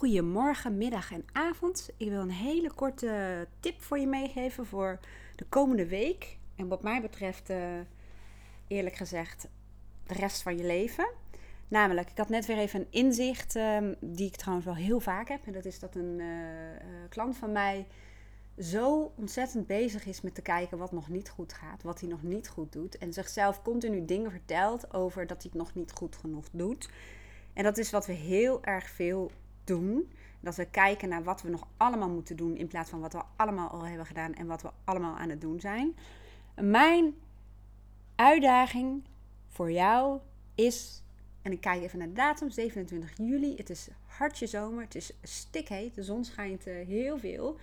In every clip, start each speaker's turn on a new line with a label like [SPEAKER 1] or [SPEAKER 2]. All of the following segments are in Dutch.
[SPEAKER 1] Goedemorgen, middag en avond. Ik wil een hele korte tip voor je meegeven voor de komende week. En wat mij betreft, uh, eerlijk gezegd, de rest van je leven. Namelijk, ik had net weer even een inzicht, uh, die ik trouwens wel heel vaak heb. En dat is dat een uh, klant van mij zo ontzettend bezig is met te kijken wat nog niet goed gaat, wat hij nog niet goed doet. En zichzelf continu dingen vertelt over dat hij het nog niet goed genoeg doet. En dat is wat we heel erg veel doen. Dat we kijken naar wat we nog allemaal moeten doen in plaats van wat we allemaal al hebben gedaan en wat we allemaal aan het doen zijn. Mijn uitdaging voor jou is, en ik kijk even naar de datum, 27 juli. Het is hartje zomer, het is stikheet, de zon schijnt eh, heel veel.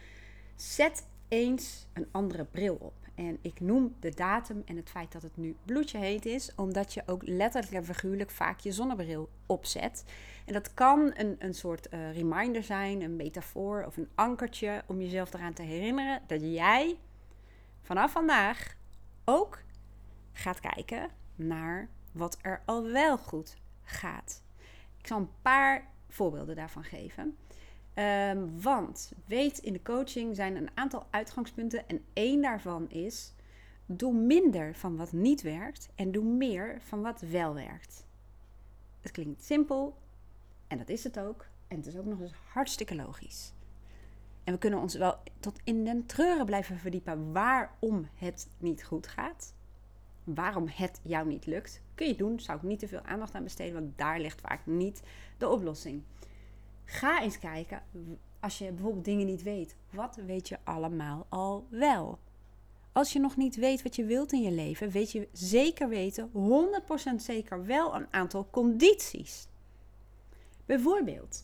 [SPEAKER 1] Zet eens een andere bril op. En ik noem de datum en het feit dat het nu bloedje heet is, omdat je ook letterlijk en figuurlijk vaak je zonnebril opzet. En dat kan een, een soort uh, reminder zijn, een metafoor of een ankertje om jezelf eraan te herinneren dat jij vanaf vandaag ook gaat kijken naar wat er al wel goed gaat. Ik zal een paar voorbeelden daarvan geven. Um, want weet, in de coaching zijn een aantal uitgangspunten en één daarvan is: doe minder van wat niet werkt en doe meer van wat wel werkt. Het klinkt simpel en dat is het ook. En het is ook nog eens hartstikke logisch. En we kunnen ons wel tot in den treuren blijven verdiepen waarom het niet goed gaat. Waarom het jou niet lukt. Kun je doen, zou ik niet te veel aandacht aan besteden, want daar ligt vaak niet de oplossing. Ga eens kijken, als je bijvoorbeeld dingen niet weet, wat weet je allemaal al wel? Als je nog niet weet wat je wilt in je leven, weet je zeker weten, 100% zeker wel een aantal condities. Bijvoorbeeld,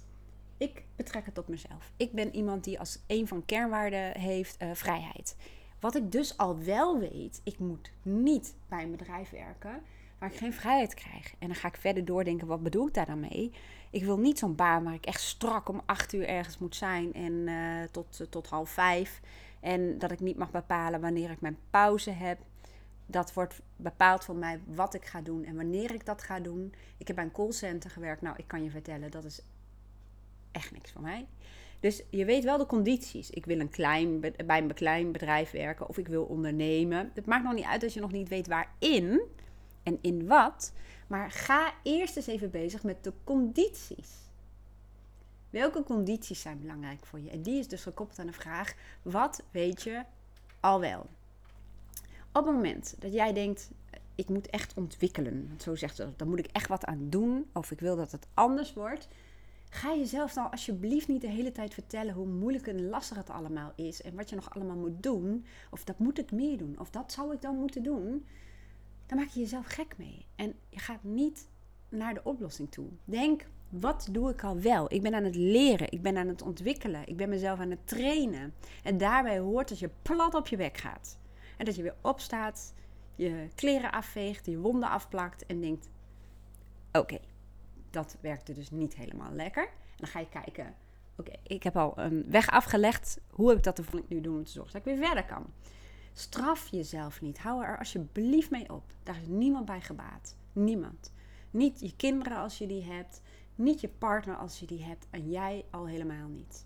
[SPEAKER 1] ik betrek het op mezelf. Ik ben iemand die als een van kernwaarden heeft uh, vrijheid. Wat ik dus al wel weet, ik moet niet bij een bedrijf werken waar ik geen vrijheid krijg. En dan ga ik verder doordenken, wat bedoel ik daar dan mee? Ik wil niet zo'n baan waar ik echt strak om acht uur ergens moet zijn en uh, tot, uh, tot half vijf. En dat ik niet mag bepalen wanneer ik mijn pauze heb. Dat wordt bepaald voor mij wat ik ga doen en wanneer ik dat ga doen. Ik heb bij een callcenter gewerkt. Nou, ik kan je vertellen, dat is echt niks voor mij. Dus je weet wel de condities. Ik wil een klein, bij een klein bedrijf werken of ik wil ondernemen. Het maakt nog niet uit als je nog niet weet waarin en in wat. Maar ga eerst eens even bezig met de condities. Welke condities zijn belangrijk voor je? En die is dus gekoppeld aan de vraag: wat weet je al wel? Op het moment dat jij denkt: ik moet echt ontwikkelen, want zo zegt ze, dan moet ik echt wat aan doen, of ik wil dat het anders wordt. Ga jezelf dan alsjeblieft niet de hele tijd vertellen hoe moeilijk en lastig het allemaal is en wat je nog allemaal moet doen. Of dat moet ik meer doen, of dat zou ik dan moeten doen dan maak je jezelf gek mee. En je gaat niet naar de oplossing toe. Denk, wat doe ik al wel? Ik ben aan het leren, ik ben aan het ontwikkelen, ik ben mezelf aan het trainen. En daarbij hoort dat je plat op je bek gaat. En dat je weer opstaat, je kleren afveegt, je wonden afplakt en denkt: oké, dat werkte dus niet helemaal lekker. En dan ga je kijken: oké, ik heb al een weg afgelegd. Hoe heb ik dat ervoor nu doen om te zorgen dat ik weer verder kan? Straf jezelf niet. Hou er alsjeblieft mee op. Daar is niemand bij gebaat. Niemand. Niet je kinderen als je die hebt. Niet je partner als je die hebt. En jij al helemaal niet.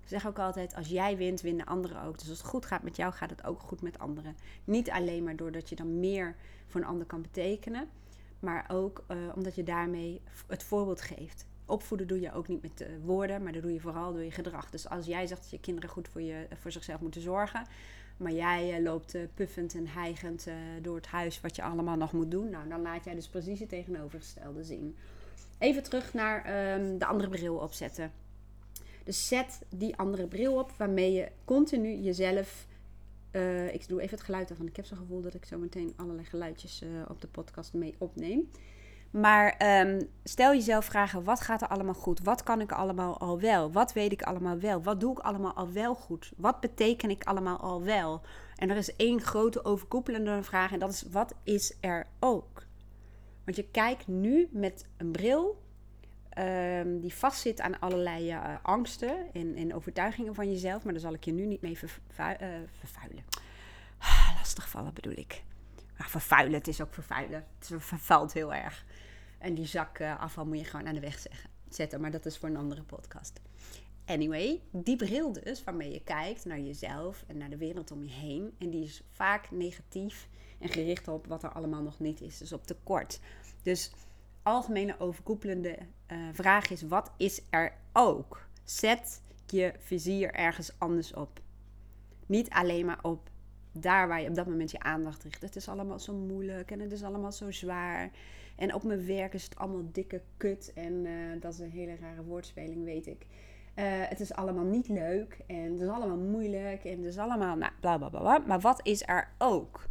[SPEAKER 1] Ik zeg ook altijd, als jij wint, winnen anderen ook. Dus als het goed gaat met jou, gaat het ook goed met anderen. Niet alleen maar doordat je dan meer voor een ander kan betekenen. Maar ook uh, omdat je daarmee het voorbeeld geeft. Opvoeden doe je ook niet met uh, woorden, maar dat doe je vooral door je gedrag. Dus als jij zegt dat je kinderen goed voor, je, voor zichzelf moeten zorgen, maar jij uh, loopt uh, puffend en hijgend uh, door het huis wat je allemaal nog moet doen. Nou, dan laat jij dus precies het tegenovergestelde zien. Even terug naar um, de andere bril opzetten. Dus zet die andere bril op waarmee je continu jezelf. ik doe even het geluid af, ik heb zo'n gevoel dat ik zo meteen allerlei geluidjes op de podcast mee opneem. Maar um, stel jezelf vragen: wat gaat er allemaal goed? Wat kan ik allemaal al wel? Wat weet ik allemaal wel? Wat doe ik allemaal al wel goed? Wat beteken ik allemaal al wel? En er is één grote overkoepelende vraag en dat is: wat is er ook? Want je kijkt nu met een bril um, die vastzit aan allerlei uh, angsten en, en, overtuigingen van jezelf, maar daar zal ik je nu niet mee uh, vervuilen. Ah, lastig vallen bedoel ik. Maar vervuilen, het is ook vervuilen. Het vervuilt heel erg. En die zak uh, afval moet je gewoon aan de weg zetten, maar dat is voor een andere podcast. Anyway, die bril dus waarmee je kijkt naar jezelf en naar de wereld om je heen. En die is vaak negatief en gericht op wat er allemaal nog niet is. Dus op tekort. Dus algemene overkoepelende uh, vraag is: wat is er ook? Zet je vizier ergens anders op. Niet alleen maar op daar waar je op dat moment je aandacht richt. Het is allemaal zo moeilijk en het is allemaal zo zwaar. En op mijn werk is het allemaal dikke kut. En uh, dat is een hele rare woordspeling, weet ik. Uh, het is allemaal niet leuk en het is allemaal moeilijk en het is allemaal, nou, bla bla bla. Maar wat is er ook?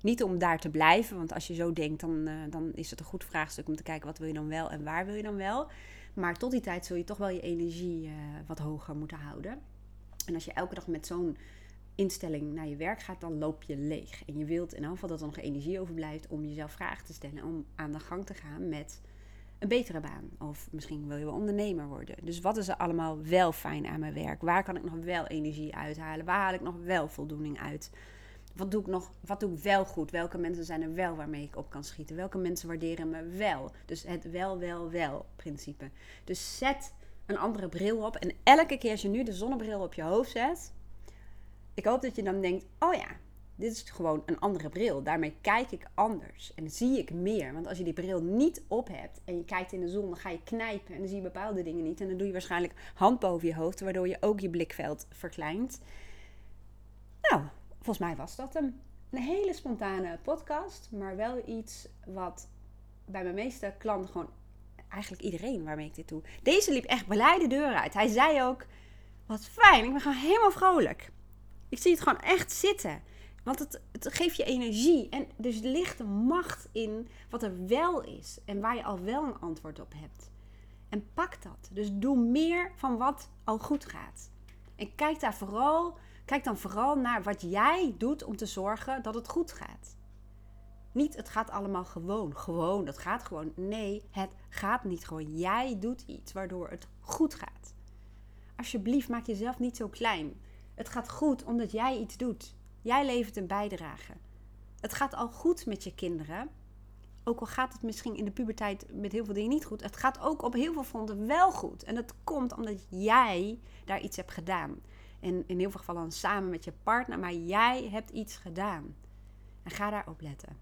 [SPEAKER 1] Niet om daar te blijven, want als je zo denkt, dan, uh, dan is het een goed vraagstuk om te kijken wat wil je dan wel en waar wil je dan wel. Maar tot die tijd zul je toch wel je energie wat hoger moeten houden. En als je elke dag met zo'n instelling naar je werk gaat, dan loop je leeg. En je wilt in elk geval dat er nog energie overblijft om jezelf vragen te stellen, om aan de gang te gaan met een betere baan. Of misschien wil je wel ondernemer worden. Dus wat is er allemaal wel fijn aan mijn werk? Waar kan ik nog wel energie uithalen? Waar haal ik nog wel voldoening uit? Wat doe ik nog? Wat doe ik wel goed? Welke mensen zijn er wel waarmee ik op kan schieten? Welke mensen waarderen me wel? Dus het wel, wel, wel principe. Dus zet een andere bril op. En elke keer als je nu de zonnebril op je hoofd zet, ik hoop dat je dan denkt: oh ja, dit is gewoon een andere bril. Daarmee kijk ik anders en zie ik meer. Want als je die bril niet op hebt en je kijkt in de zon, dan ga je knijpen en dan zie je bepaalde dingen niet. En dan doe je waarschijnlijk hand boven je hoofd, waardoor je ook je blikveld verkleint. Nou, volgens mij was dat hem. Een hele spontane podcast, maar wel iets wat bij mijn meeste klanten gewoon, eigenlijk iedereen waarmee ik dit doe. Deze liep echt blij de deur uit. Hij zei ook, wat fijn, ik ben gewoon helemaal vrolijk. Ik zie het gewoon echt zitten. Want het, het geeft je energie. En dus ligt de macht in wat er wel is. En waar je al wel een antwoord op hebt. En pak dat. Dus doe meer van wat al goed gaat. En kijk daar vooral, kijk dan vooral naar wat jij doet om te zorgen dat het goed gaat. Niet het gaat allemaal gewoon. Gewoon, dat gaat gewoon. Nee, het gaat niet gewoon. Jij doet iets waardoor het goed gaat. Alsjeblieft, maak jezelf niet zo klein. Het gaat goed omdat jij iets doet. Jij levert een bijdrage. Het gaat al goed met je kinderen. Ook al gaat het misschien in de puberteit met heel veel dingen niet goed. Het gaat ook op heel veel fronten wel goed. En dat komt omdat jij daar iets hebt gedaan. En in heel veel gevallen samen met je partner. Maar jij hebt iets gedaan. En ga daarop letten.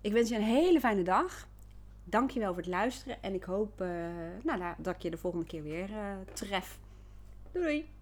[SPEAKER 1] Ik wens je een hele fijne dag. Dankjewel voor het luisteren. En ik hoop uh, nou, dat ik je de volgende keer weer uh, tref. Doei doei!